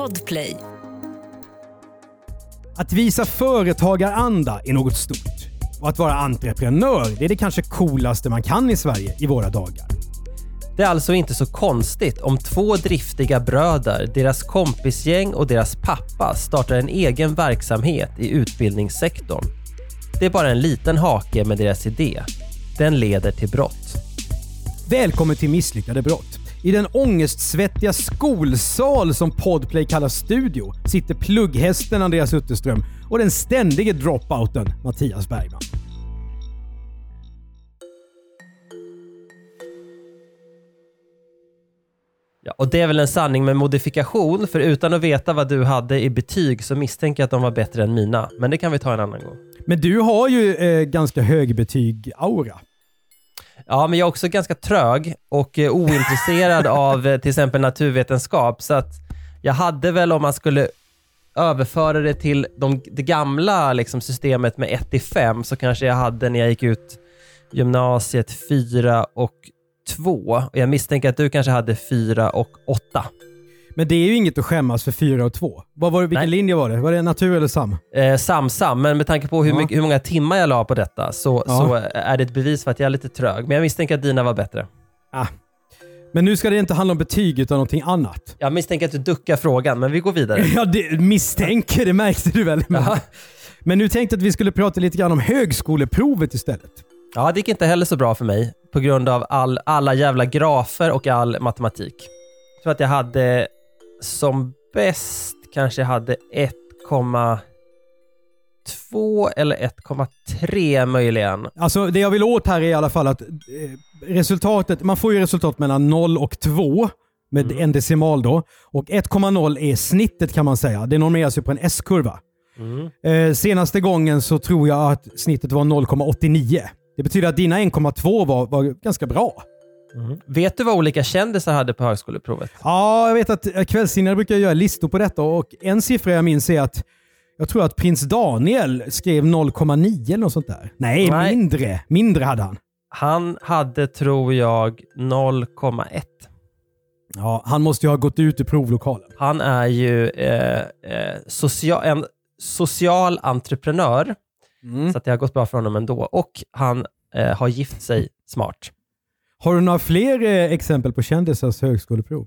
Podplay. Att visa företagaranda är något stort. Och att vara entreprenör det är det kanske coolaste man kan i Sverige i våra dagar. Det är alltså inte så konstigt om två driftiga bröder, deras kompisgäng och deras pappa startar en egen verksamhet i utbildningssektorn. Det är bara en liten hake med deras idé. Den leder till brott. Välkommen till Misslyckade brott. I den ångestsvettiga skolsal som Podplay kallar studio sitter plugghästen Andreas Utterström och den ständige dropouten Mattias Bergman. Ja, och det är väl en sanning med modifikation, för utan att veta vad du hade i betyg så misstänker jag att de var bättre än mina. Men det kan vi ta en annan gång. Men du har ju eh, ganska hög betyg-aura. Ja, men jag är också ganska trög och eh, ointresserad av eh, till exempel naturvetenskap. Så att jag hade väl om man skulle överföra det till de, det gamla liksom, systemet med 1 till 5 så kanske jag hade när jag gick ut gymnasiet 4 och 2. Och jag misstänker att du kanske hade 4 och 8. Men det är ju inget att skämmas för 4 och 2. Vad var det, vilken Nej. linje var det? Var det natur eller sam? Eh, Sam-sam, men med tanke på hur, Ja. mycket, hur många timmar jag la på detta så, Ja. så är det ett bevis för att jag är lite trög. Men jag misstänker att dina var bättre. Ah. Men nu ska det inte handla om betyg utan någonting annat. Jag misstänker att du duckar frågan, men vi går vidare. Ja, det misstänker, det märkte du väl? Men, men nu tänkte jag att vi skulle prata lite grann om högskoleprovet istället. Ja, det gick inte heller så bra för mig på grund av all, alla jävla grafer och all matematik. Jag tror att jag hade som bäst kanske hade 1,2 eller 1,3 möjligen. Alltså det jag vill åt här är i alla fall att eh, resultatet, man får ju resultat mellan 0 och 2 med Mm. en decimal då. Och 1,0 är snittet kan man säga. Det normeras ju på en S-kurva. Mm. Eh, senaste gången så tror jag att snittet var 0,89. Det betyder att dina 1,2 var, var ganska bra. Mm. Vet du vad olika kändisar hade på högskoleprovet? Ja, jag vet att eh, kvällstidningar brukar göra listor på detta och en siffra jag minns är att jag tror att prins Daniel skrev 0,9 eller något sånt där. Nej, Nej. mindre. Mindre hade han. Han hade, tror jag, 0,1. Ja, han måste ju ha gått ut ur provlokalen. Han är ju eh, eh, social, en social entreprenör, Mm. så det har gått bra för honom ändå. Och han eh, har gift sig smart. Har du några fler eh, exempel på kändisars högskoleprov?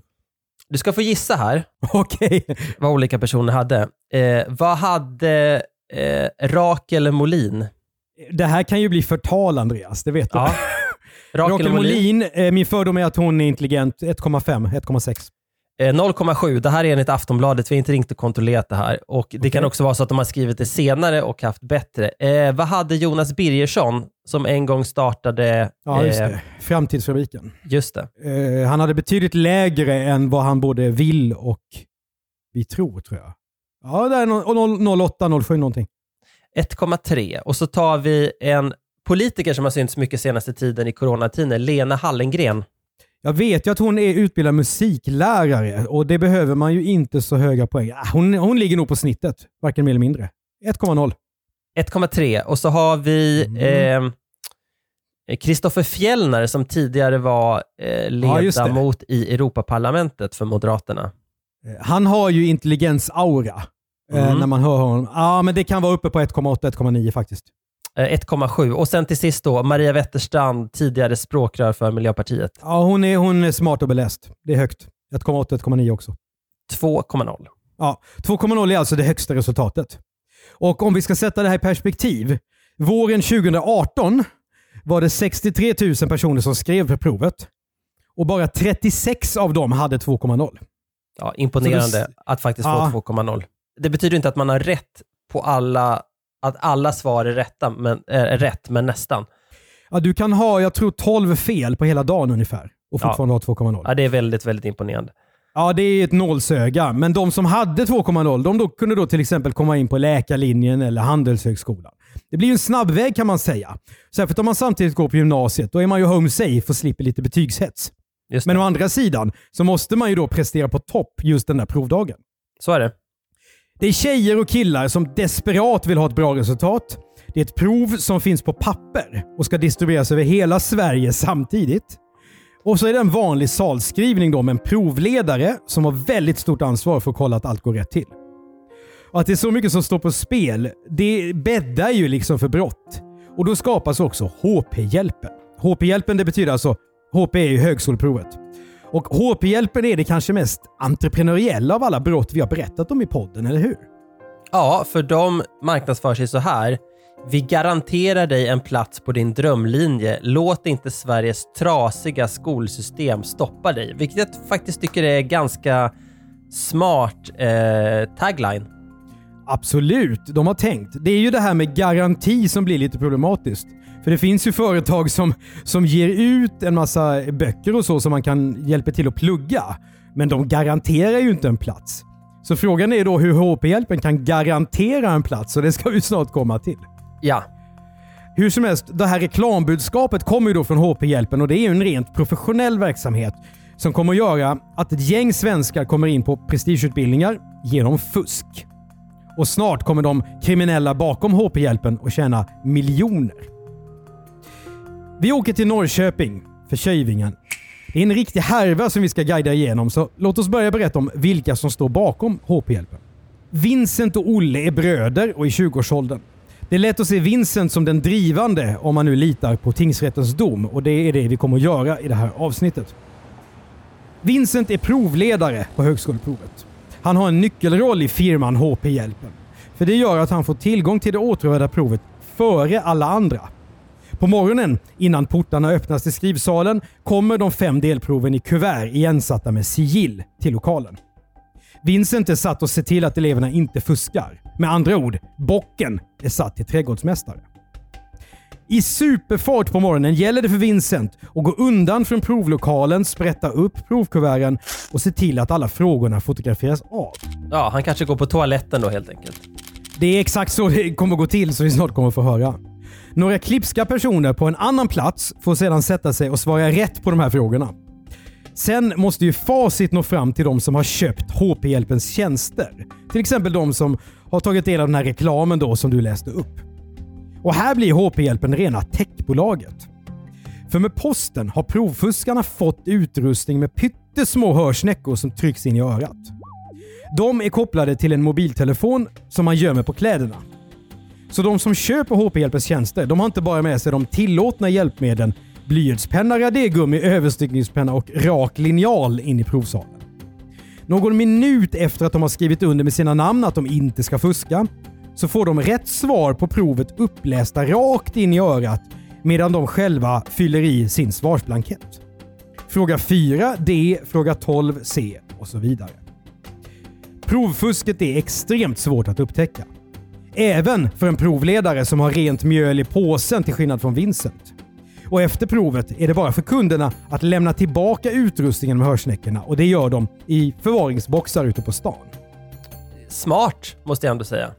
Du ska få gissa här Okej. vad olika personer hade. Eh, vad hade eh, Rakel Molin? Det här kan ju bli förtal Andreas, det vet du. Ja. Rakel Molin, eh, min fördom är att hon är intelligent. 1,5, 1,6. Eh, 0,7. Det här är enligt Aftonbladet. Vi har inte ringt och kontrollerat det här. Och Det Okej. kan också vara så att de har skrivit det senare och haft bättre. Eh, vad hade Jonas Birgersson som en gång startade... Ja, just eh, det. Framtidsfabriken. Just det. Eh, han hade betydligt lägre än vad han både vill och vi tror, tror jag. Ja, det är no- och noll- 08, 07 någonting. 1,3. Och så tar vi en politiker som har synts mycket senaste tiden i coronatiden, Lena Hallengren. Jag vet ju att hon är utbildad musiklärare och det behöver man ju inte så höga poäng. Ah, Hon, hon ligger nog på snittet, varken mer eller mindre. 1,0. 1,3. Och så har vi Mm. eh, Kristoffer Fjellner som tidigare var eh, Ja, ledamot i Europaparlamentet för Moderaterna. Eh, Han har ju intelligens-aura eh, Mm. när man hör honom. Ja, men det kan vara uppe på 1,8, 1,9 faktiskt. Eh, 1,7. Och sen till sist då, Maria Wetterstrand, tidigare språkrör för Miljöpartiet. Ja, hon är, hon är smart och beläst. Det är högt. 1,8, 1,9 också. 2,0. Ja, 2,0 är alltså det högsta resultatet. Och om vi ska sätta det här i perspektiv. Våren 2018 var det 63 000 personer som skrev för provet. Och bara 36 av dem hade 2,0. Ja, imponerande det- att faktiskt Ja. få 2,0. Det betyder inte att man har rätt på alla, att alla svar är rätta, men, är rätt, men nästan. Ja, du kan ha, jag tror 12 fel på hela dagen ungefär och Ja. fortfarande ha 2,0. Ja, det är väldigt, väldigt imponerande. Ja, det är ett nålsöga. Men de som hade 2,0 de då kunde då till exempel komma in på läkarlinjen eller handelshögskolan. Det blir ju en snabbväg kan man säga. Särskilt om man samtidigt går på gymnasiet. Då är man ju home safe och slipper lite betygshets. Men å andra sidan så måste man ju då prestera på topp just den där provdagen. Så är det. Det är tjejer och killar som desperat vill ha ett bra resultat. Det är ett prov som finns på papper och ska distribueras över hela Sverige samtidigt. Och så är det en vanlig salskrivning då med en provledare som har väldigt stort ansvar för att kolla att allt går rätt till. Och att det är så mycket som står på spel, det bäddar ju liksom för brott. Och då skapas också HP-hjälpen. HP-hjälpen det betyder alltså, HP är ju högskoleprovet. Och HP-hjälpen är det kanske mest entreprenöriella av alla brott vi har berättat om i podden, eller hur? Ja, för de marknadsför sig så här. Vi garanterar dig en plats på din drömlinje. Låt inte Sveriges trasiga skolsystem stoppa dig. Vilket jag faktiskt tycker är ganska smart eh, tagline. Absolut, de har tänkt. Det är ju det här med garanti som blir lite problematiskt. För det finns ju företag som, som ger ut en massa böcker och så som man kan hjälpa till att plugga. Men de garanterar ju inte en plats. Så frågan är då hur HP-hjälpen kan garantera en plats och det ska vi snart komma till. Ja, Hur som helst, det här reklambudskapet kommer ju då från HP-hjälpen och det är ju en rent professionell verksamhet som kommer att göra att ett gäng svenskar kommer in på prestigeutbildningar genom fusk. Och snart kommer de kriminella bakom HP-hjälpen att tjäna miljoner. Vi åker till Norrköping för Köjvingen. Det är en riktig härva som vi ska guida igenom, så låt oss börja berätta om vilka som står bakom HP-hjälpen. Vincent och Olle är bröder och i 20-årsåldern. Det är lätt att se Vincent som den drivande om man nu litar på tingsrättens dom och det är det vi kommer att göra i det här avsnittet. Vincent är provledare på högskoleprovet. Han har en nyckelroll i firman HP-hjälpen. För det gör att han får tillgång till det åtråvärda provet före alla andra. På morgonen, innan portarna öppnas till skrivsalen, kommer de fem delproven i kuvert igensatta med sigill till lokalen. Vincent är satt att se till att eleverna inte fuskar. Med andra ord, bocken är satt till trädgårdsmästare. I superfart på morgonen gäller det för Vincent att gå undan från provlokalen, sprätta upp provkuverten och se till att alla frågorna fotograferas av. ja, han kanske går på toaletten då helt enkelt. Det är exakt så det kommer gå till som vi snart kommer få höra. Några klipska personer på en annan plats får sedan sätta sig och svara rätt på de här frågorna. Sen måste ju facit nå fram till de som har köpt HP-hjälpens tjänster. Till exempel de som har tagit del av den här reklamen då som du läste upp. Och här blir HP-hjälpen rena techbolaget. För med posten har provfuskarna fått utrustning med pyttesmå hörsnäckor som trycks in i örat. De är kopplade till en mobiltelefon som man gömmer på kläderna. Så de som köper HP-hjälpens tjänster, de har inte bara med sig de tillåtna hjälpmedlen blyertspenna, radergummi, överstyckningspenna och rak linjal in i provsalen. Någon minut efter att de har skrivit under med sina namn att de inte ska fuska så får de rätt svar på provet upplästa rakt in i örat medan de själva fyller i sin svarsblankett. Fråga 4 D, fråga 12 C och så vidare. Provfusket är extremt svårt att upptäcka. Även för en provledare som har rent mjöl i påsen till skillnad från Vincent. Och efter provet är det bara för kunderna att lämna tillbaka utrustningen med hörsnäckorna och det gör de i förvaringsboxar ute på stan. Smart, måste jag ändå säga.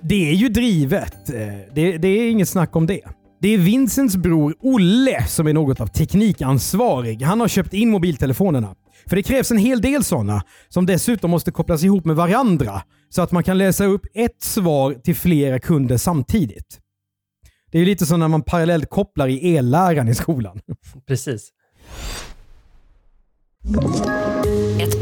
Det är ju drivet. Eh, Det, det är inget snack om det. Det är Vincents bror Olle som är något av teknikansvarig. Han har köpt in mobiltelefonerna. För det krävs en hel del sådana som dessutom måste kopplas ihop med varandra så att man kan läsa upp ett svar till flera kunder samtidigt. Det är ju lite som när man parallellt kopplar i elläran i skolan. Precis.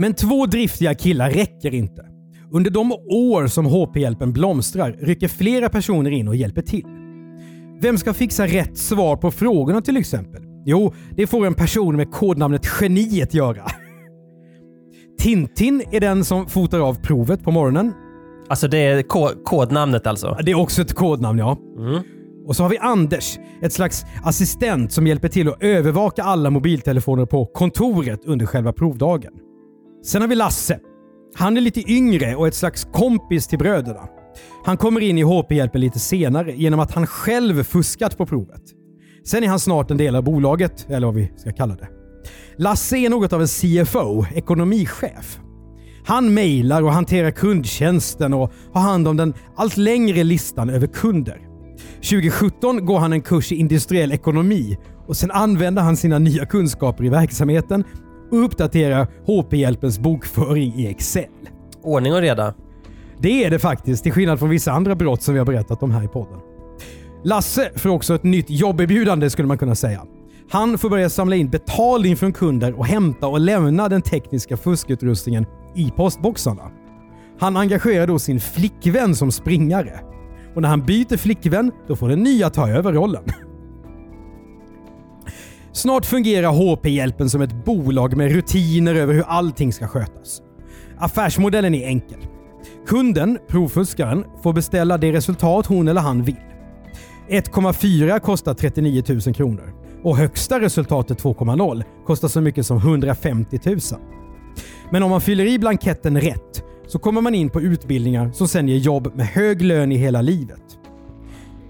Men två driftiga killar räcker inte. Under de år som HP-hjälpen blomstrar rycker flera personer in och hjälper till. Vem ska fixa rätt svar på frågorna till exempel? Jo, det får en person med kodnamnet Geniet göra. Tintin är den som fotar av provet på morgonen. Alltså det är ko- kodnamnet alltså. Det är också ett kodnamn ja. Och så har vi Anders, ett slags assistent som hjälper till att övervaka alla mobiltelefoner på kontoret under själva provdagen. Sen har vi Lasse. Han är lite yngre och ett slags kompis till bröderna. Han kommer in i HP-hjälpen lite senare genom att han själv fuskat på provet. Sen är han snart en del av bolaget, eller vad vi ska kalla det. Lasse är något av en CFO, ekonomichef. Han mejlar och hanterar kundtjänsten och har hand om den allt längre listan över kunder. 2017 går han en kurs i industriell ekonomi och sen använder han sina nya kunskaper i verksamheten och uppdaterar HP-hjälpens bokföring i Excel. Ordning och reda. Det är det faktiskt, till skillnad från vissa andra brott som vi har berättat om här i podden. Lasse får också ett nytt jobberbjudande skulle man kunna säga. Han får börja samla in betalning från kunder och hämta och lämna den tekniska fuskutrustningen i postboxarna. Han engagerar då sin flickvän som springare. Och när han byter flickvän, då får den nya ta över rollen. Snart fungerar HP-hjälpen som ett bolag med rutiner över hur allting ska skötas. Affärsmodellen är enkel. Kunden, provfuskaren, får beställa det resultat hon eller han vill. 1,4 kostar 39 000 kronor och högsta resultatet 2,0 kostar så mycket som 150 000. Men om man fyller i blanketten rätt så kommer man in på utbildningar som sen ger jobb med hög lön i hela livet.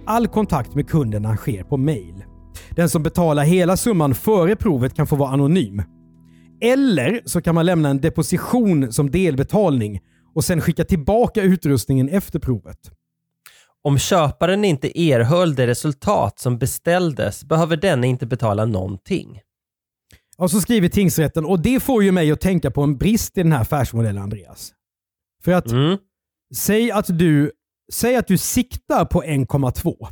All kontakt med kunderna sker på mail. Den som betalar hela summan före provet kan få vara anonym. Eller så kan man lämna en deposition som delbetalning och sen skicka tillbaka utrustningen efter provet. Om köparen inte erhöll det resultat som beställdes behöver denne inte betala någonting. Och så skriver tingsrätten och det får ju mig att tänka på en brist i den här affärsmodellen Andreas. För att Mm. säg att du, säg att du siktar på 1,2.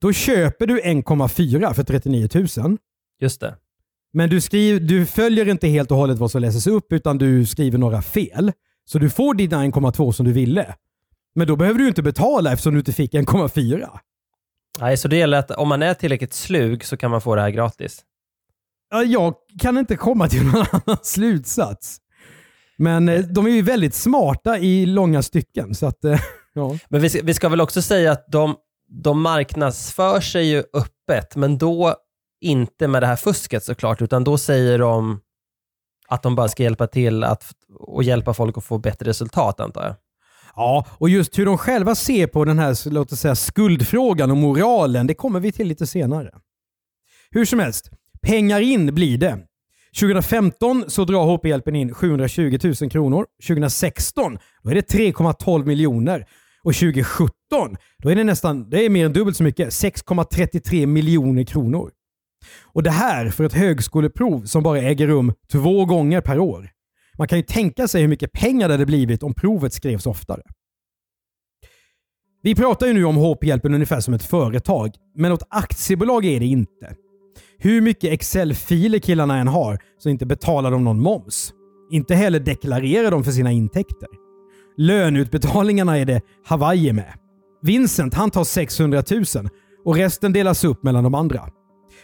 Då köper du 1,4 för 39 000. Just det. Men du, skriver, du följer inte helt och hållet vad som läses upp utan du skriver några fel. Så du får dina 1,2 som du ville. Men då behöver du inte betala eftersom du inte fick 1,4. Nej, så det gäller att om man är tillräckligt slug så kan man få det här gratis. Ja, Jag kan inte komma till någon annan slutsats. Men eh, de är ju väldigt smarta i långa stycken. Så att, eh, ja. Men vi ska, vi ska väl också säga att de, de marknadsför sig ju öppet, men då inte med det här fusket såklart, utan då säger de att de bara ska hjälpa till att, och hjälpa folk att få bättre resultat antar jag. ja, och just hur de själva ser på den här låt oss säga, skuldfrågan och moralen, det kommer vi till lite senare. Hur som helst, pengar in blir det. 2015 så drar HP-hjälpen in 720 000 kronor. 2016 då är det 3,12 miljoner. Och 2017 då är det nästan det är mer än dubbelt så mycket, 6,33 miljoner kronor. Och det här för ett högskoleprov som bara äger rum två gånger per år. Man kan ju tänka sig hur mycket pengar det hade blivit om provet skrevs oftare. Vi pratar ju nu om HP-hjälpen ungefär som ett företag, men något aktiebolag är det inte. Hur mycket Excel-filer killarna än har så inte betalar de någon moms. Inte heller deklarerar de för sina intäkter. Löneutbetalningarna är det Hawaii med. Vincent han tar 600 000 och resten delas upp mellan de andra.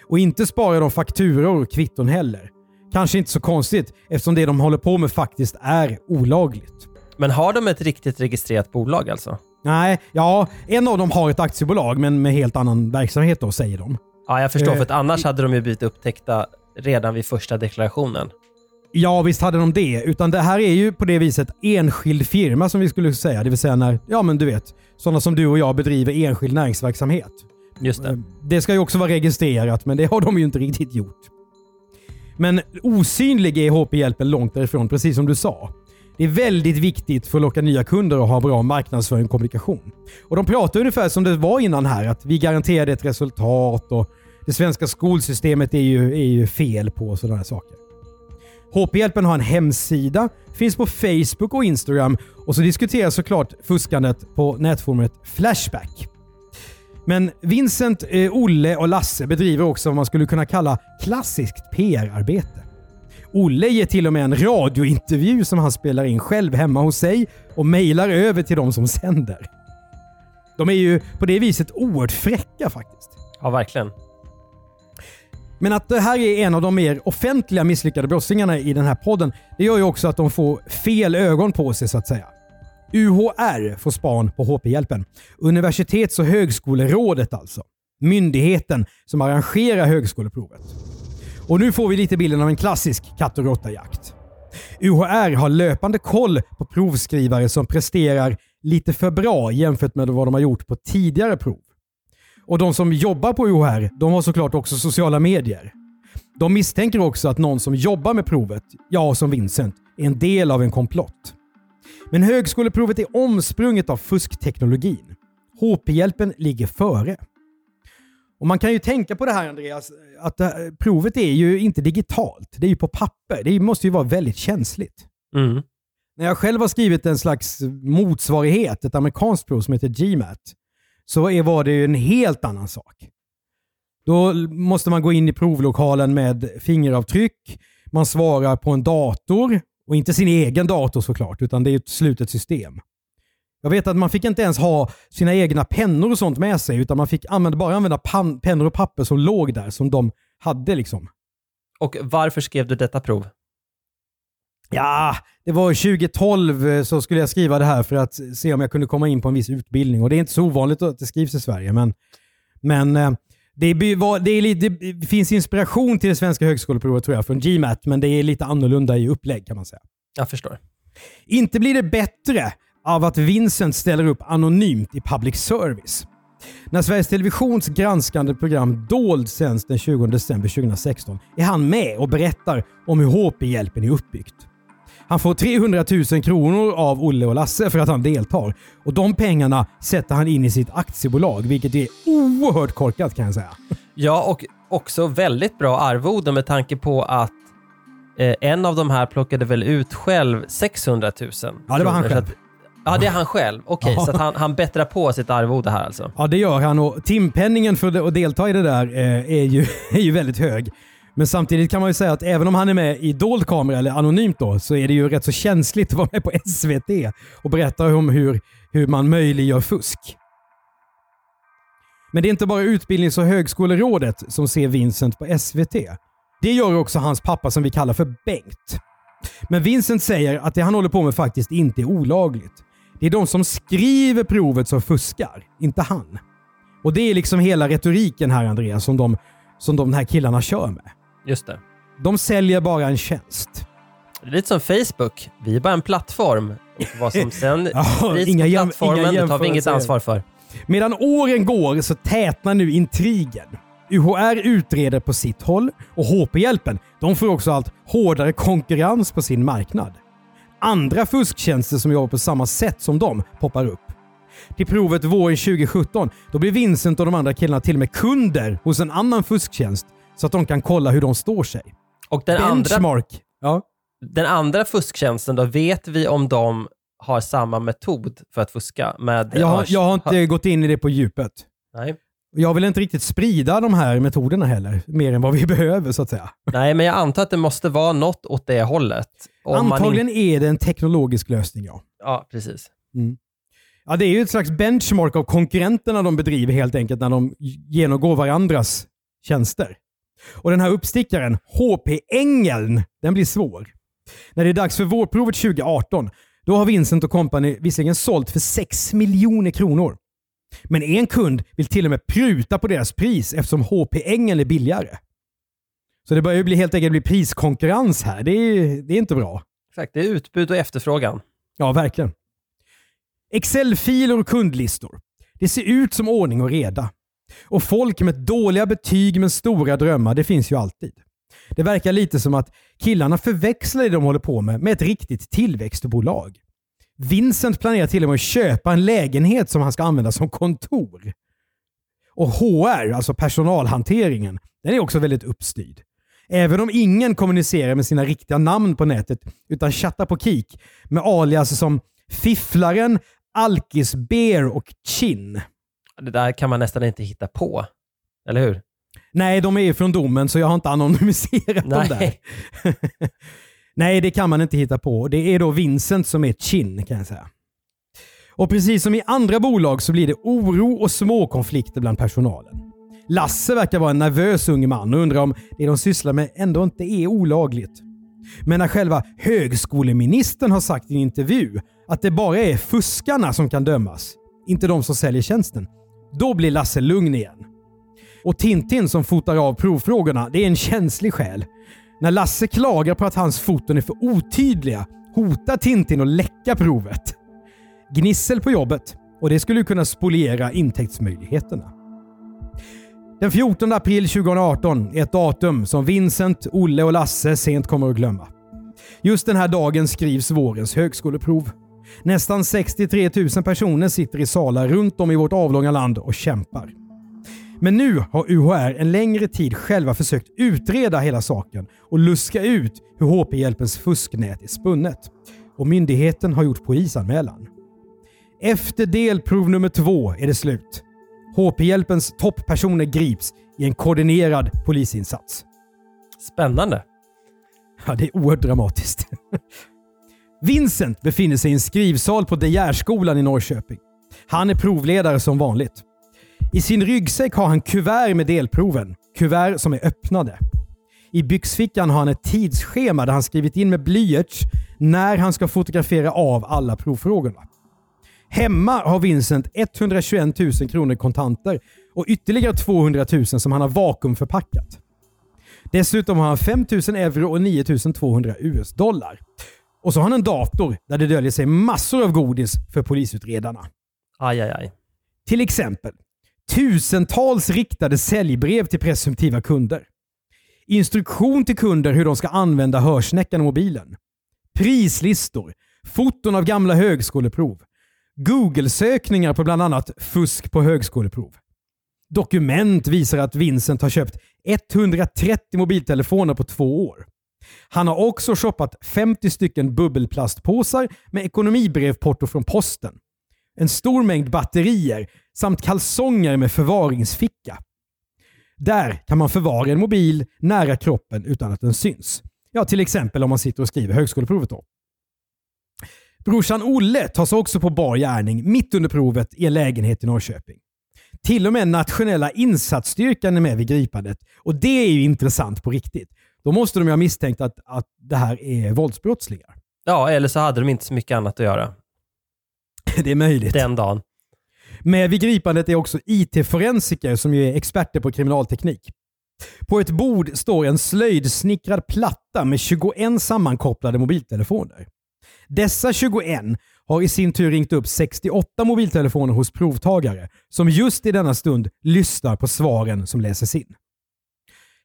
Och inte sparar de fakturor och kvitton heller. Kanske inte så konstigt eftersom det de håller på med faktiskt är olagligt. Men har de ett riktigt registrerat bolag alltså? Nej, ja, en av dem har ett aktiebolag men med helt annan verksamhet då, säger de. Ja, jag förstår, Eh, för att annars hade de ju blivit upptäckta redan vid första deklarationen. Ja, visst hade de det. Utan det här är ju på det viset enskild firma som vi skulle säga. Det vill säga när, ja men du vet, sådana som du och jag bedriver enskild näringsverksamhet. Just det. Det ska ju också vara registrerat, men det har de ju inte riktigt gjort. Men osynlig är HP-hjälpen långt därifrån, precis som du sa. Det är väldigt viktigt för att locka nya kunder och ha bra marknadsföring och kommunikation. Och De pratar ungefär som det var innan här, att vi garanterade ett resultat och det svenska skolsystemet är ju, är ju fel på sådana här saker. HP-hjälpen har en hemsida, finns på Facebook och Instagram och så diskuteras såklart fuskandet på nätforumet Flashback. Men Vincent, eh, Olle och Lasse bedriver också vad man skulle kunna kalla klassiskt PR-arbete. Olle ger till och med en radiointervju som han spelar in själv hemma hos sig och mejlar över till de som sänder. De är ju på det viset oerhört fräcka faktiskt. Ja, verkligen. Men att det här är en av de mer offentliga misslyckade brottslingarna i den här podden, det gör ju också att de får fel ögon på sig så att säga. UHR får span på HP-hjälpen. Universitets och högskolerådet alltså. Myndigheten som arrangerar högskoleprovet. Och nu får vi lite bilden av en klassisk katt och råtta-jakt. UHR har löpande koll på provskrivare som presterar lite för bra jämfört med vad de har gjort på tidigare prov. Och de som jobbar på UHR, de har såklart också sociala medier. De misstänker också att någon som jobbar med provet, ja som Vincent, är en del av en komplott. Men högskoleprovet är omsprunget av fuskteknologin. HP-hjälpen ligger före. Och Man kan ju tänka på det här Andreas, att provet är ju inte digitalt. Det är ju på papper. Det måste ju vara väldigt känsligt. Mm. När jag själv har skrivit en slags motsvarighet, ett amerikanskt prov som heter GMAT, så var det ju en helt annan sak. Då måste man gå in i provlokalen med fingeravtryck, man svarar på en dator, och inte sin egen dator såklart, utan det är ett slutet system. Jag vet att man fick inte ens ha sina egna pennor och sånt med sig, utan man fick använda, bara använda pennor och papper som låg där, som de hade liksom. Och varför skrev du detta prov? Ja, det var 2012 eh, så skulle jag skriva det här för att se om jag kunde komma in på en viss utbildning. Och Det är inte så ovanligt att det skrivs i Sverige, men, men eh, det, var- det, är lite, det finns inspiration till det svenska högskoleprovet tror jag från GMAT, men det är lite annorlunda i upplägg kan man säga. Jag förstår. Inte blir det bättre av att Vincent ställer upp anonymt i public service. När Sveriges Televisions granskande program Dold sänds den 20 december 2016 är han med och berättar om hur HP-hjälpen är uppbyggt. Han får 300 000 kronor av Olle och Lasse för att han deltar. Och de pengarna sätter han in i sitt aktiebolag, vilket är oerhört korkat kan jag säga. Ja, och också väldigt bra arvode med tanke på att eh, en av de här plockade väl ut själv 600 000. Ja, det var han själv. att- Ja, det är han själv. Okej, Ja. så han, han bättrar på sitt arvode här alltså. Ja, det gör han och timpenningen för att delta i det där eh, är ju, är ju väldigt hög. Men samtidigt kan man ju säga att även om han är med i dold kamera, eller anonymt då, så är det ju rätt så känsligt att vara med på SVT och berätta om hur, hur man möjliggör fusk. Men det är inte bara Utbildnings och högskolerådet som ser Vincent på SVT. Det gör också hans pappa som vi kallar för Bengt. Men Vincent säger att det han håller på med faktiskt inte är olagligt. Det är de som skriver provet som fuskar, inte han. Och det är liksom hela retoriken här Andreas som de, som de här killarna kör med. Just det. De säljer bara en tjänst. Det är lite som Facebook. Vi är bara en plattform. Och vad som sen Ja, sprids inga på plattformen, det tar vi inget ansvar för. Medan åren går så tätnar nu intrigen. UHR utreder på sitt håll och HP-hjälpen de får också allt hårdare konkurrens på sin marknad. Andra fusktjänster som jobbar på samma sätt som dem poppar upp. Till provet våren 2017 då blir Vincent och de andra killarna till och med kunder hos en annan fusktjänst så att de kan kolla hur de står sig. Och den andra, Benchmark. Ja. den andra fusktjänsten då, vet vi om de har samma metod för att fuska med Jag, har, jag har inte gått in i det på djupet. Nej. Jag vill inte riktigt sprida de här metoderna heller, mer än vad vi behöver så att säga. Nej, men jag antar att det måste vara något åt det hållet. Om Antagligen inte- är det en teknologisk lösning, ja. Ja, precis. ja. Det är ju ett slags benchmark av konkurrenterna de bedriver helt enkelt när de genomgår varandras tjänster. Och den här uppstickaren, HP-ängeln, den blir svår. När det är dags för vårprovet 2018, då har Vincent och company visserligen sålt för 6 miljoner kronor. Men en kund vill till och med pruta på deras pris eftersom HP-ängeln är billigare. Så det börjar ju bli helt enkelt bli priskonkurrens här. Det är, det är inte bra. Exakt, det är utbud och efterfrågan. Ja, verkligen. Excel-filer och kundlistor. Det ser ut som ordning och reda. Och folk med dåliga betyg men stora drömmar, det finns ju alltid. Det verkar lite som att killarna förväxlar det de håller på med med ett riktigt tillväxtbolag. Vincent planerar till och med att köpa en lägenhet som han ska använda som kontor. Och HR, alltså personalhanteringen, den är också väldigt uppstyrd. Även om ingen kommunicerar med sina riktiga namn på nätet utan chattar på Kik med alias som Fifflaren, Alkis Bear och Chin. Det där kan man nästan inte hitta på. Eller hur? Nej, de är ju från domen så jag har inte anonymiserat dem där. Nej. Nej, det kan man inte hitta på. Det är då Vincent som är Chin kan jag säga. Och precis som i andra bolag så blir det oro och små konflikter bland personalen. Lasse verkar vara en nervös ung man och undrar om det de sysslar med ändå inte är olagligt. Men när själva högskoleministern har sagt i en intervju att det bara är fuskarna som kan dömas, inte de som säljer tjänsten, då blir Lasse lugn igen. Och Tintin som fotar av provfrågorna, det är en känslig själ. När Lasse klagar på att hans foton är för otydliga hotar Tintin att läcka provet. Gnissel på jobbet och det skulle kunna spoliera intäktsmöjligheterna. Den 14 april 2018 är ett datum som Vincent, Olle och Lasse sent kommer att glömma. Just den här dagen skrivs vårens högskoleprov. Nästan 63 000 personer sitter i salar runt om i vårt avlånga land och kämpar. Men nu har UHR en längre tid själva försökt utreda hela saken och luska ut hur HP-hjälpens fusknät är spunnet. Och myndigheten har gjort polisanmälan. Efter delprov nummer två är det slut. HP-hjälpens topppersoner grips i en koordinerad polisinsats. Spännande. Ja, det är oerhört dramatiskt. Vincent befinner sig i en skrivsal på De Geerskolan i Norrköping. Han är provledare som vanligt. I sin ryggsäck har han kuvert med delproven. Kuvert som är öppnade. I byxfickan har han ett tidsschema där han skrivit in med blyerts när han ska fotografera av alla provfrågorna. Hemma har Vincent 121 000 kronor kontanter och ytterligare 200 000 som han har vakuumförpackat. Dessutom har han 5 000 euro och 9 200 US-dollar. Och så har han en dator där det döljer sig massor av godis för polisutredarna. Aj, aj, aj. Till exempel tusentals riktade säljbrev till presumtiva kunder. Instruktion till kunder hur de ska använda hörsnäckan och mobilen. Prislistor. Foton av gamla högskoleprov. Google-sökningar på bland annat fusk på högskoleprov. Dokument visar att Vincent har köpt 130 mobiltelefoner på två år. Han har också shoppat 50 stycken bubbelplastpåsar med ekonomibrevporto från posten. En stor mängd batterier samt kalsonger med förvaringsficka. Där kan man förvara en mobil nära kroppen utan att den syns. Ja, till exempel om man sitter och skriver högskoleprovet. Då. Brorsan Olle tas också på bar gärning mitt under provet i en lägenhet i Norrköping. Till och med nationella insatsstyrkan är med vid gripandet och det är ju intressant på riktigt. Då måste de ju ha misstänkt att, att det här är våldsbrottslingar. Ja, eller så hade de inte så mycket annat att göra Det är möjligt. den dagen. Med vid gripandet är också IT-forensiker som ju är experter på kriminalteknik. På ett bord står en slöjdsnickrad platta med 21 sammankopplade mobiltelefoner. Dessa 21 har i sin tur ringt upp 68 mobiltelefoner hos provtagare som just i denna stund lyssnar på svaren som läses in.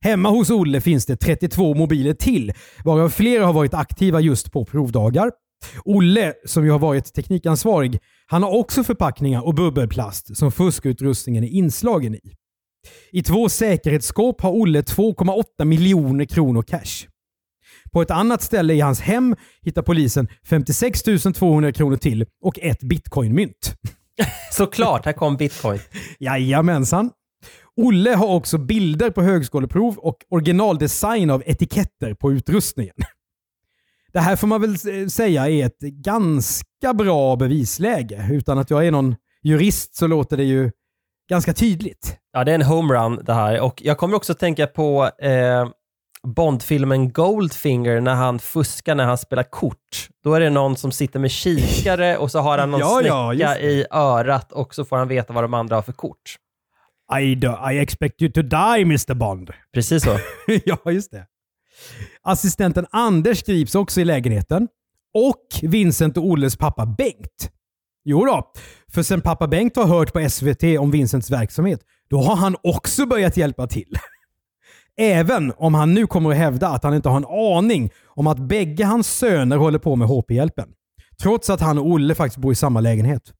Hemma hos Olle finns det 32 mobiler till, varav flera har varit aktiva just på provdagar. Olle, som ju har varit teknikansvarig, han har också förpackningar och bubbelplast som fuskutrustningen är inslagen i. I två säkerhetsskåp har Olle 2,8 miljoner kronor cash. På ett annat ställe i hans hem hittar polisen 56 200 kronor till och ett bitcoinmynt. Såklart, här kom bitcoin. Jajamensan. Olle har också bilder på högskoleprov och originaldesign av etiketter på utrustningen. Det här får man väl s- säga är ett ganska bra bevisläge. Utan att jag är någon jurist så låter det ju ganska tydligt. Ja, det är en homerun det här. Och jag kommer också tänka på eh, Bondfilmen Goldfinger när han fuskar när han spelar kort. Då är det någon som sitter med kikare och så har han någon Ja, ja, just det. i örat och så får han veta vad de andra har för kort. I, do, I expect you to die Mr Bond. Precis så. ja, just det. Assistenten Anders grips också i lägenheten. Och Vincent och Olles pappa Bengt. Jo då, för sen pappa Bengt har hört på SVT om Vincents verksamhet, då har han också börjat hjälpa till. Även om han nu kommer att hävda att han inte har en aning om att bägge hans söner håller på med HP-hjälpen. Trots att han och Olle faktiskt bor i samma lägenhet.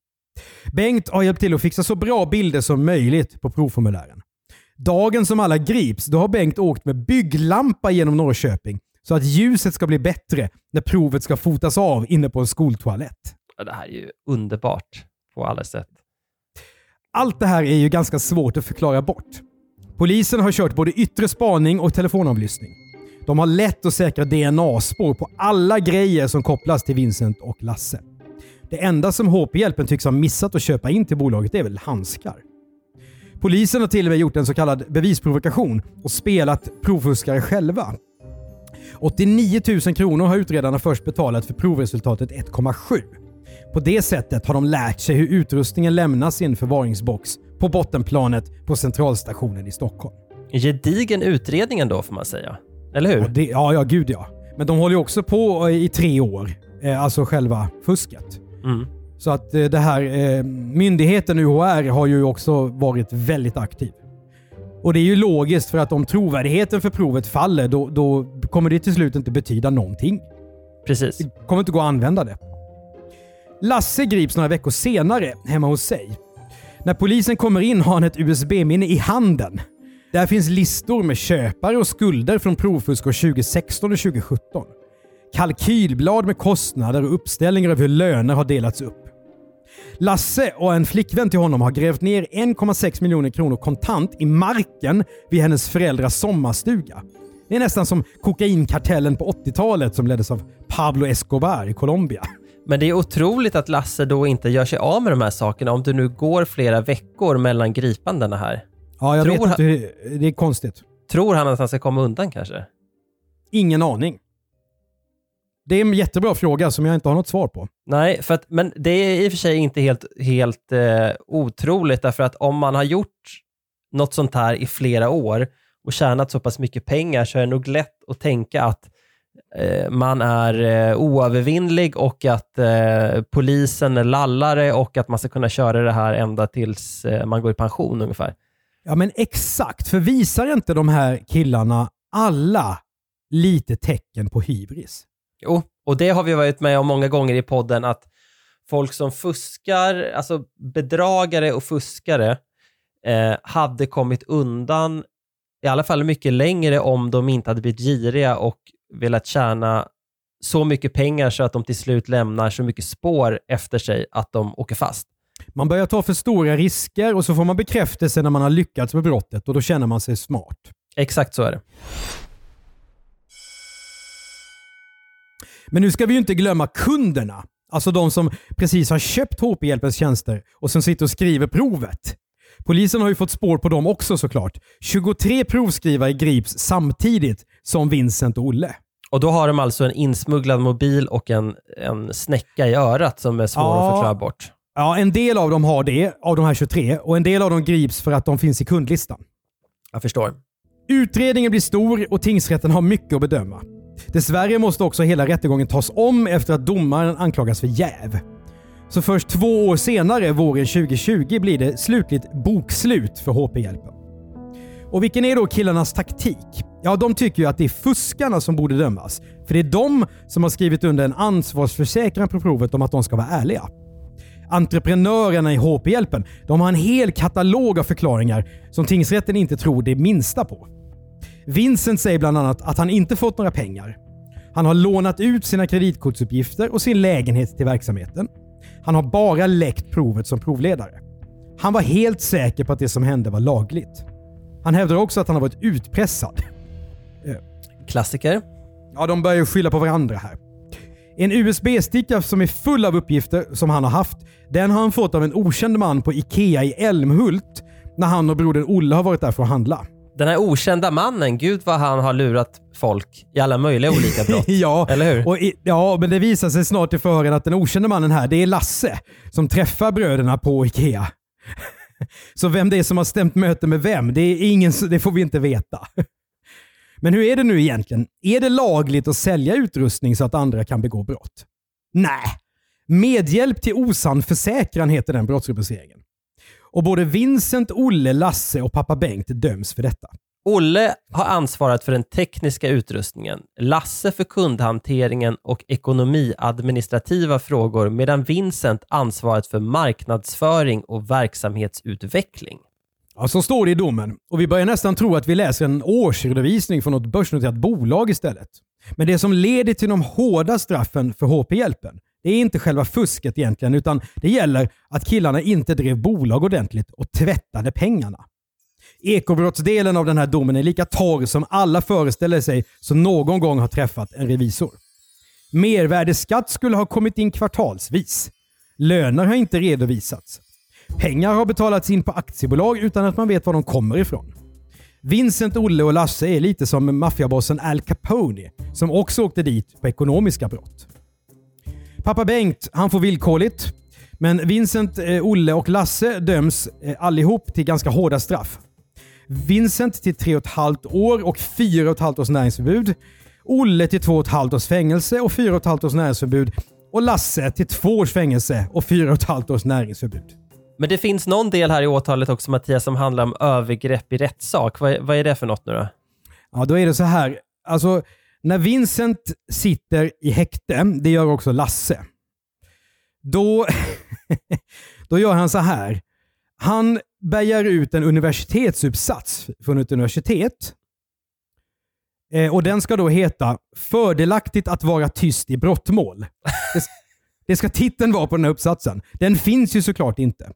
Bengt har hjälpt till att fixa så bra bilder som möjligt på provformulären. Dagen som alla grips, då har Bengt åkt med bygglampa genom Norrköping så att ljuset ska bli bättre när provet ska fotas av inne på en skoltoalett. Ja, Det här är ju underbart på alla sätt. Allt det här är ju ganska svårt att förklara bort. Polisen har kört både yttre spaning och telefonavlyssning. De har lätt att säkra DNA-spår på alla grejer som kopplas till Vincent och Lasse. Det enda som HP-hjälpen tycks ha missat att köpa in till bolaget är väl handskar. Polisen har till och med gjort en så kallad bevisprovokation och spelat provfuskare själva. 89 000 kronor har utredarna först betalat för provresultatet 1,7. På det sättet har de lärt sig hur utrustningen lämnas i en förvaringsbox på bottenplanet på centralstationen i Stockholm. Gedigen utredning ändå får man säga. Eller hur? Och det, ja, ja, gud ja. Men de håller ju också på i tre år, eh, alltså själva fusket. Mm. Så att eh, det här, eh, myndigheten UHR har ju också varit väldigt aktiv. Och det är ju logiskt för att om trovärdigheten för provet faller då, då kommer det till slut inte betyda någonting. Precis. Det kommer inte gå att använda det. Lasse grips några veckor senare hemma hos sig. När polisen kommer in har han ett USB-minne i handen. Där finns listor med köpare och skulder från provfusk år 2016 och 2017. Kalkylblad med kostnader och uppställningar över hur löner har delats upp. Lasse och en flickvän till honom har grävt ner 1,6 miljoner kronor kontant i marken vid hennes föräldrars sommarstuga. Det är nästan som kokainkartellen på 80-talet som leddes av Pablo Escobar i Colombia. Men det är otroligt att Lasse då inte gör sig av med de här sakerna om det nu går flera veckor mellan gripandena här. Ja, jag Tror vet inte. Det är konstigt. Tror han att han ska komma undan kanske? Ingen aning. Det är en jättebra fråga som jag inte har något svar på. Nej, för att, men det är i och för sig inte helt, helt eh, otroligt därför att om man har gjort något sånt här i flera år och tjänat så pass mycket pengar så är det nog lätt att tänka att eh, man är eh, oövervinnlig och att eh, polisen är lallare och att man ska kunna köra det här ända tills eh, man går i pension ungefär. Ja men exakt, för visar inte de här killarna alla lite tecken på hybris? Jo, och det har vi varit med om många gånger i podden att folk som fuskar, alltså bedragare och fuskare, eh, hade kommit undan i alla fall mycket längre om de inte hade blivit giriga och velat tjäna så mycket pengar så att de till slut lämnar så mycket spår efter sig att de åker fast. Man börjar ta för stora risker och så får man bekräftelse när man har lyckats med brottet och då känner man sig smart. Exakt så är det. Men nu ska vi ju inte glömma kunderna. Alltså de som precis har köpt HP-hjälpens tjänster och som sitter och skriver provet. Polisen har ju fått spår på dem också såklart. 23 provskrivare grips samtidigt som Vincent och Olle. Och då har de alltså en insmugglad mobil och en, en snäcka i örat som är svår Ja. att förklara bort. Ja, en del av dem har det, av de här 23, och en del av dem grips för att de finns i kundlistan. Jag förstår. Utredningen blir stor och tingsrätten har mycket att bedöma. Dessvärre måste också hela rättegången tas om efter att domaren anklagas för jäv. Så först två år senare, våren 2020, blir det slutligt bokslut för HP-hjälpen. Och vilken är då killarnas taktik? Ja, de tycker ju att det är fuskarna som borde dömas. För det är de som har skrivit under en ansvarsförsäkran på provet om att de ska vara ärliga. Entreprenörerna i HP-hjälpen, de har en hel katalog av förklaringar som tingsrätten inte tror det minsta på. Vincent säger bland annat att han inte fått några pengar. Han har lånat ut sina kreditkortsuppgifter och sin lägenhet till verksamheten. Han har bara läckt provet som provledare. Han var helt säker på att det som hände var lagligt. Han hävdar också att han har varit utpressad. Klassiker. Ja, de börjar ju skylla på varandra här. En USB-sticka som är full av uppgifter som han har haft, den har han fått av en okänd man på IKEA i Älmhult när han och brodern Olle har varit där för att handla. Den här okända mannen, gud vad han har lurat folk i alla möjliga olika brott. ja, Eller hur? Och i, ja, men det visar sig snart i förhören att den okände mannen här, det är Lasse som träffar bröderna på IKEA. Så vem det är som har stämt möte med vem, det, är ingen, det får vi inte veta. Men hur är det nu egentligen? Är det lagligt att sälja utrustning så att andra kan begå brott? Nej. Medhjälp till osann försäkran heter den brottsrubriceringen. Och både Vincent, Olle, Lasse och pappa Bengt döms för detta. Olle har ansvarat för den tekniska utrustningen, Lasse för kundhanteringen och ekonomiadministrativa frågor medan Vincent ansvarat för marknadsföring och verksamhetsutveckling. Ja, så står det i domen. Och vi börjar nästan tro att vi läser en årsredovisning från något börsnoterat bolag istället. Men det som leder till de hårda straffen för HP-hjälpen, det är inte själva fusket egentligen, utan det gäller att killarna inte drev bolag ordentligt och tvättade pengarna. Ekobrottsdelen av den här domen är lika torr som alla föreställer sig som någon gång har träffat en revisor. Mervärdesskatt skulle ha kommit in kvartalsvis. Löner har inte redovisats. Pengar har betalats in på aktiebolag utan att man vet var de kommer ifrån. Vincent, Olle och Lasse är lite som maffiabossen Al Capone som också åkte dit på ekonomiska brott. Pappa Bengt, han får villkorligt. Men Vincent, eh, Olle och Lasse döms eh, allihop till ganska hårda straff. Vincent till tre och ett halvt år och fyra och ett halvt års näringsförbud. Olle till två och ett halvt års fängelse och fyra och ett halvt års näringsförbud. Och Lasse till två års fängelse och fyra och ett halvt års näringsförbud. Men det finns någon del här i åtalet också Mattias som handlar om övergrepp i rättssak. Vad, vad är det för något nu då? Ja, då är det så här. Alltså, när Vincent sitter i häkte, det gör också Lasse, då, då gör han så här. Han bärgar ut en universitetsuppsats från ett universitet. Eh, och Den ska då heta “Fördelaktigt att vara tyst i brottmål”. Det, det ska titeln vara på den här uppsatsen. Den finns ju såklart inte.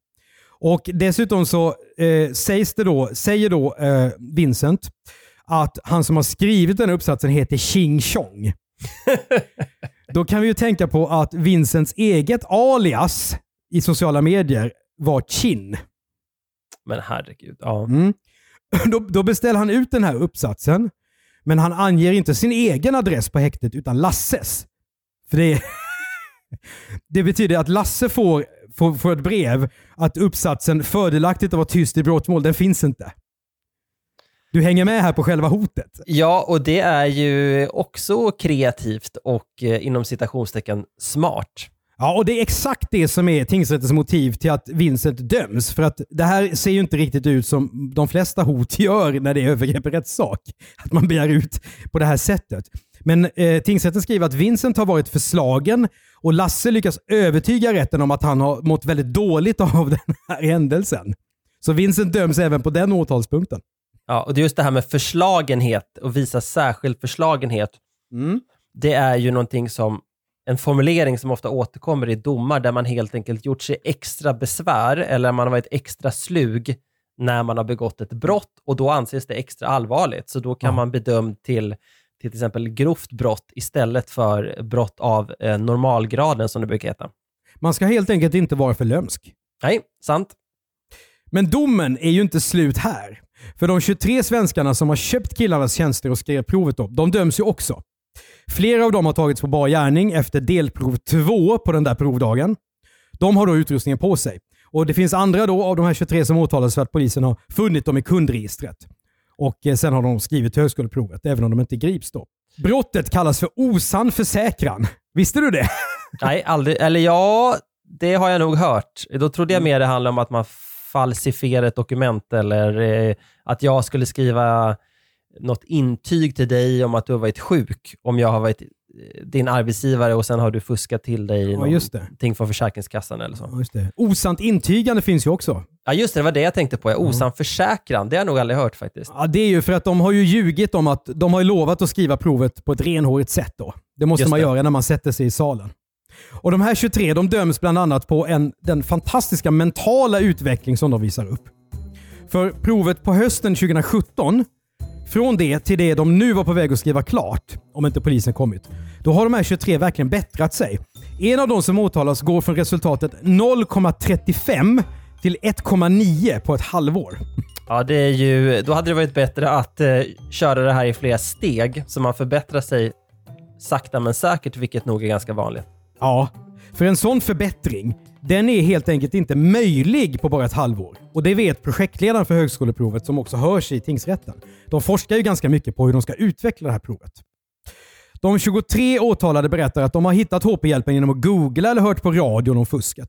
Och Dessutom så eh, sägs det då, säger då eh, Vincent att han som har skrivit den här uppsatsen heter Ching Chong. Då kan vi ju tänka på att Vincents eget alias i sociala medier var Chin. Men herregud. Ja. Mm. Då, då beställer han ut den här uppsatsen, men han anger inte sin egen adress på häktet utan Lasses. För det, det betyder att Lasse får, får, får ett brev att uppsatsen “Fördelaktigt att vara tyst i brottmål” den finns inte. Du hänger med här på själva hotet. ja, och det är ju också kreativt och eh, inom citationstecken smart. Ja, och det är exakt det som är tingsrättens motiv till att Vincent döms. För att det här ser ju inte riktigt ut som de flesta hot gör när det är övergrepp i rättssak. Att man begär ut på det här sättet. Men eh, tingsrätten skriver att Vincent har varit förslagen och Lasse lyckas övertyga rätten om att han har mått väldigt dåligt av den här händelsen. Så Vincent döms även på den åtalspunkten. Ja, och det är just det här med förslagenhet och visa särskild förslagenhet. Det är ju någonting som, en formulering som ofta återkommer i domar där man helt enkelt gjort sig extra besvär eller man har varit extra slug när man har begått ett brott och då anses det extra allvarligt. Så då kan Ja. man bedömd till till exempel grovt brott istället för brott av eh, normalgraden som det brukar heta. Man ska helt enkelt inte vara för lömsk. Nej, sant. Men domen är ju inte slut här. För de 23 svenskarna som har köpt killarnas tjänster och skrev provet då, de döms ju också. Flera av dem har tagits på bar gärning efter delprov 2 på den där provdagen. De har då utrustningen på sig. Och Det finns andra då av de här 23 som åtalas för att polisen har funnit dem i kundregistret. Och eh, sen har de skrivit högskoleprovet, även om de inte grips då. Brottet kallas för osann försäkran. Visste du det? Nej, aldrig. Eller ja, det har jag nog hört. Då trodde jag mer det handlade om att man falsifierar ett dokument eller eh, att jag skulle skriva något intyg till dig om att du har varit sjuk, om jag har varit eh, din arbetsgivare och sen har du fuskat till dig Ja, någonting från Försäkringskassan eller så. Ja, just det. Osant intygande finns ju också. Ja, just det. Det var det jag tänkte på. Ja, Osann försäkran. Det har jag nog aldrig hört faktiskt. Ja, det är ju för att de har ju ljugit om att de har ju lovat att skriva provet på ett renhårigt sätt. Då. Det måste Just man det. göra när man sätter sig i salen. Och De här 23 de döms bland annat på en, den fantastiska mentala utveckling som de visar upp. För provet på hösten 2017, från det till det de nu var på väg att skriva klart, om inte polisen kommit, då har de här 23 verkligen bättrat sig. En av de som åtalas går från resultatet 0,35 till 1,9 på ett halvår. Ja, det är ju, då hade det varit bättre att eh, köra det här i flera steg så man förbättrar sig sakta men säkert, vilket nog är ganska vanligt. Ja, för en sån förbättring, den är helt enkelt inte möjlig på bara ett halvår. Och det vet projektledaren för högskoleprovet som också hörs i tingsrätten. De forskar ju ganska mycket på hur de ska utveckla det här provet. De 23 åtalade berättar att de har hittat HP-hjälpen genom att googla eller hört på radion om fusket.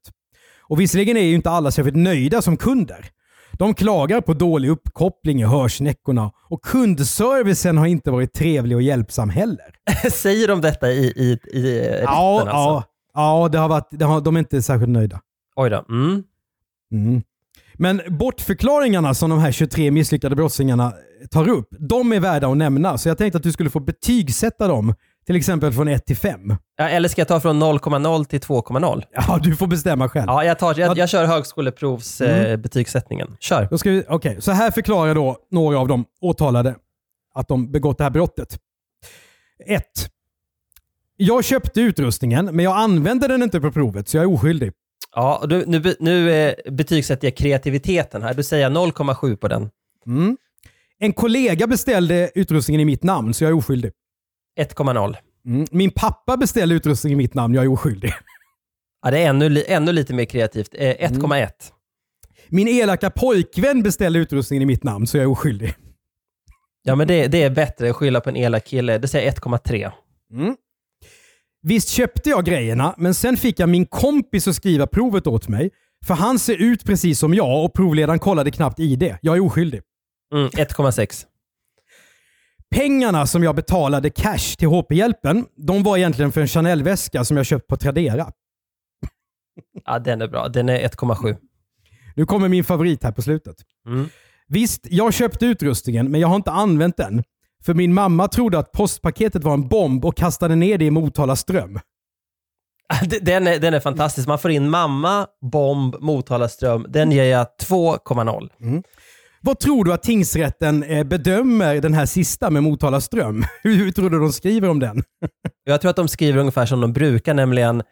Och Visserligen är ju inte alla särskilt nöjda som kunder. De klagar på dålig uppkoppling i hörsnäckorna och kundservicen har inte varit trevlig och hjälpsam heller. Säger de detta i, i, i Ja, alltså? ja, ja det har varit, det har, de är inte särskilt nöjda. Oj då. Mm. Mm. Men bortförklaringarna som de här 23 misslyckade brottslingarna tar upp, de är värda att nämna. Så jag tänkte att du skulle få betygsätta dem, till exempel från 1 till 5. Ja, eller ska jag ta från 0,0 till 2,0 Ja, du får bestämma själv. Ja, jag, tar, jag, jag kör högskoleprovs Mm. eh, betygssättningen. Kör. Då ska vi, okay. Så här förklarar då några av de åtalade att de begått det här brottet. 1. Jag köpte utrustningen, men jag använde den inte på provet, så jag är oskyldig. Ja, du, nu, nu eh, betygsätter jag kreativiteten här. Du säger 0,7 på den. Mm. En kollega beställde utrustningen i mitt namn, så jag är oskyldig. 1,0. Mm. Min pappa beställde utrustningen i mitt namn, jag är oskyldig. Ja, det är ännu, ännu lite mer kreativt. Eh, 1,1. Min elaka pojkvän beställde utrustningen i mitt namn, så jag är oskyldig. Ja, men det, det är bättre att skylla på en elak kille. Det säger 1,3. Mm. Visst köpte jag grejerna, men sen fick jag min kompis att skriva provet åt mig. För han ser ut precis som jag och provledaren kollade knappt ID. Jag är oskyldig. Mm, 1,6. Pengarna som jag betalade cash till HP-hjälpen, de var egentligen för en Chanel-väska som jag köpt på Tradera. Ja, den är bra. Den är 1,7. Nu kommer min favorit här på slutet. Mm. Visst, jag köpte utrustningen, men jag har inte använt den. För min mamma trodde att postpaketet var en bomb och kastade ner det i Motala ström. Den är, den är fantastisk. Man får in mamma, bomb, Motala ström. Den ger jag 2,0. Vad tror du att tingsrätten eh, bedömer den här sista med Motala ström? Hur, tror du de skriver om den? Jag tror att de skriver ungefär som de brukar, nämligen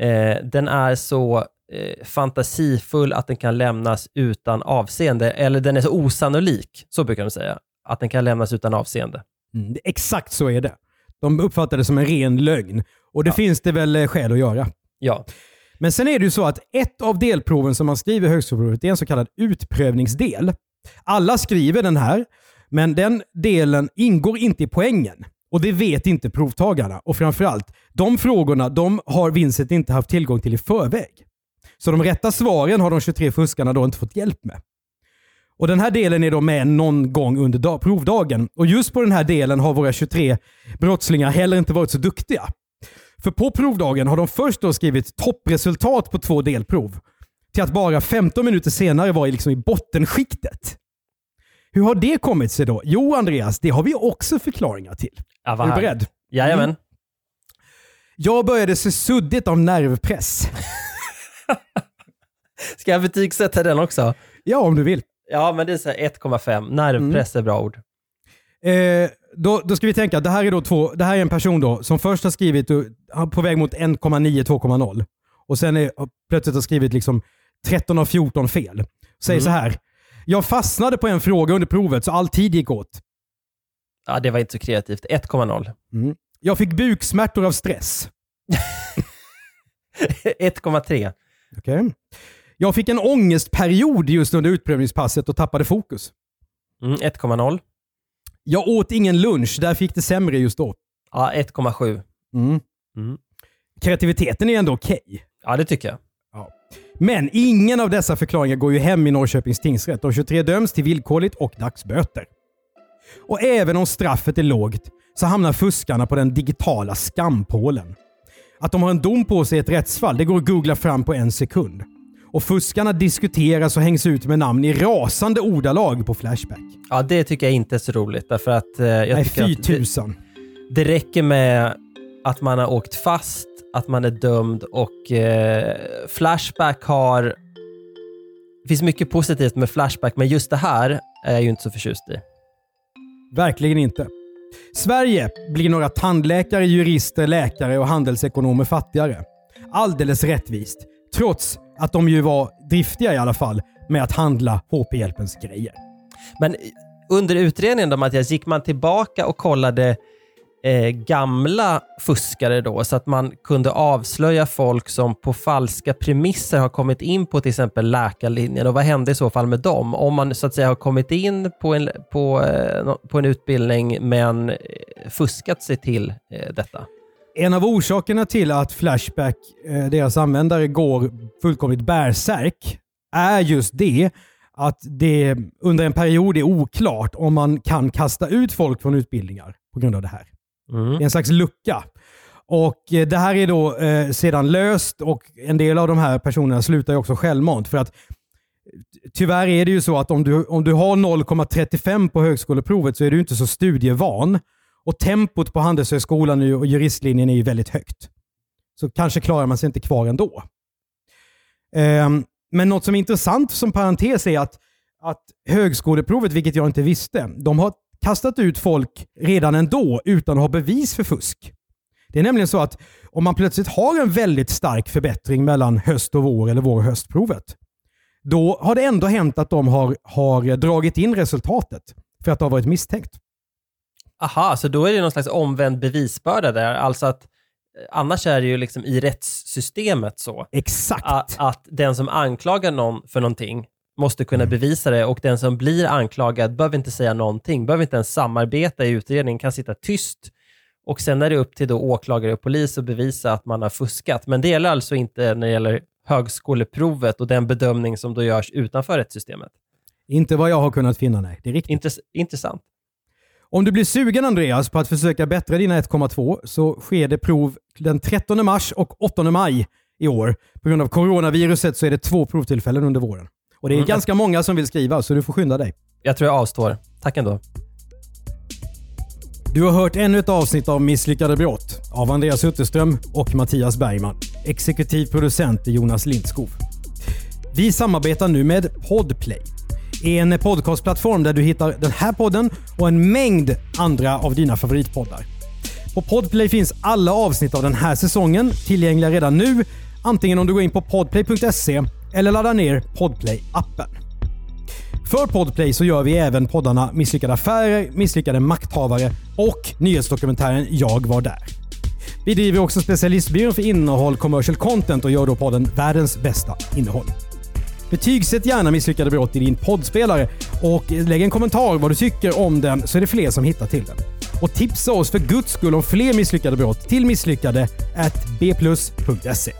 eh, den är så eh, fantasifull att den kan lämnas utan avseende. Eller den är så osannolik, så brukar de säga, att den kan lämnas utan avseende. Mm, exakt så är det. De uppfattar det som en ren lögn. Och det finns det väl eh, skäl att göra. Ja, Men sen är det ju så att ett av delproven som man skriver i högskoleprovet är en så kallad utprövningsdel. Alla skriver den här, men den delen ingår inte i poängen. Och det vet inte provtagarna. Och framförallt, de frågorna de har Vincent inte haft tillgång till i förväg. Så de rätta svaren har de 23 fuskarna då inte fått hjälp med. Och Den här delen är då med någon gång under dag- provdagen. Och just på den här delen har våra 23 brottslingar heller inte varit så duktiga. För på provdagen har de först då skrivit toppresultat på två delprov. Till att bara 15 minuter senare vara i liksom i bottenskiktet. Hur har det kommit sig då? Jo, Andreas, det har vi också förklaringar till. ja Är du beredd? Jajamän. Mm. Jag började se suddigt av nervpress. Ska jag betygsätta den också? Ja, om du vill. Ja, men det är så här 1,5. Nervpress är bra ord. Eh, då, då ska vi tänka att det här är, då två, det här är en person då som först har skrivit uh, på väg mot 1,9, 2,0 och sen är, plötsligt har skrivit liksom 13 av 14 fel. Säger så här. Jag fastnade på en fråga under provet så all tid gick åt. Ja, det var inte så kreativt. 1,0. Jag fick buksmärtor av stress. 1,3. Okej. Jag fick en ångestperiod just under utprövningspasset och tappade fokus. Mm, 1,0. Jag åt ingen lunch, där fick det sämre just då. Ja, 1,7. Mm. Mm. Kreativiteten är ändå okej. Ja, det tycker jag. Men ingen av dessa förklaringar går ju hem i Norrköpings tingsrätt. De 23 döms till villkorligt och dagsböter. Och även om straffet är lågt så hamnar fuskarna på den digitala skampålen. Att de har en dom på sig i ett rättsfall, det går att googla fram på en sekund. Och fuskarna diskuteras och hängs ut med namn i rasande ordalag på Flashback. Ja, det tycker jag inte är så roligt. Därför att eh, jag Nej, fy att det, tusan. det räcker med att man har åkt fast, att man är dömd och eh, Flashback har... Det finns mycket positivt med Flashback, men just det här är jag ju inte så förtjust i. Verkligen inte. Sverige blir några tandläkare, jurister, läkare och handelsekonomer fattigare. Alldeles rättvist. Trots att de ju var driftiga i alla fall med att handla HP-hjälpens grejer. Men under utredningen då Mattias, gick man tillbaka och kollade eh, gamla fuskare då, så att man kunde avslöja folk som på falska premisser har kommit in på till exempel läkarlinjen och vad hände i så fall med dem? Om man så att säga har kommit in på en, på, eh, på en utbildning men eh, fuskat sig till eh, detta. En av orsakerna till att Flashback, eh, deras användare, går fullkomligt bärsärk är just det att det under en period är oklart om man kan kasta ut folk från utbildningar på grund av det här. Mm. Det är en slags lucka. Och eh, Det här är då eh, sedan löst och en del av de här personerna slutar ju också självmant. För att eh, Tyvärr är det ju så att om du, om du har 0,35 på högskoleprovet så är du inte så studievan. Och tempot på Handelshögskolan och juristlinjen är ju väldigt högt. Så kanske klarar man sig inte kvar ändå. Ehm, men något som är intressant som parentes är att, att högskoleprovet, vilket jag inte visste, de har kastat ut folk redan ändå utan att ha bevis för fusk. Det är nämligen så att om man plötsligt har en väldigt stark förbättring mellan höst och vår eller vår och höstprovet, då har det ändå hänt att de har, har dragit in resultatet för att det har varit misstänkt. Aha, så då är det någon slags omvänd bevisbörda där. Alltså att eh, annars är det ju liksom i rättssystemet så Exakt. att, att den som anklagar någon för någonting måste kunna bevisa det och den som blir anklagad behöver inte säga någonting, behöver inte ens samarbeta i utredningen, kan sitta tyst och sen är det upp till då åklagare och polis att bevisa att man har fuskat. Men det gäller alltså inte när det gäller högskoleprovet och den bedömning som då görs utanför rättssystemet. Inte vad jag har kunnat finna, nej. Det är riktigt. Intress intressant. Om du blir sugen Andreas på att försöka bättra dina 1,2 så sker det prov den 13 mars och 8 maj i år. På grund av coronaviruset så är det två provtillfällen under våren. Och det är Mm. ganska många som vill skriva så du får skynda dig. Jag tror jag avstår. Tack ändå. Du har hört ännu ett avsnitt av Misslyckade brott av Andreas Utterström och Mattias Bergman. Exekutiv producent är Jonas Lindskov. Vi samarbetar nu med Podplay. En podcastplattform där du hittar den här podden och en mängd andra av dina favoritpoddar. På Podplay finns alla avsnitt av den här säsongen tillgängliga redan nu, antingen om du går in på podplay.se eller ladda ner Podplay-appen. För Podplay så gör vi även poddarna Misslyckade affärer, Misslyckade makthavare och nyhetsdokumentären Jag var där. Vi driver också specialistbyrån för innehåll commercial content och gör då podden Världens bästa innehåll. Betygsätt gärna Misslyckade brott i din poddspelare och lägg en kommentar vad du tycker om den så är det fler som hittar till den. Och tipsa oss för guds skull om fler misslyckade brott till misslyckade bplus.se.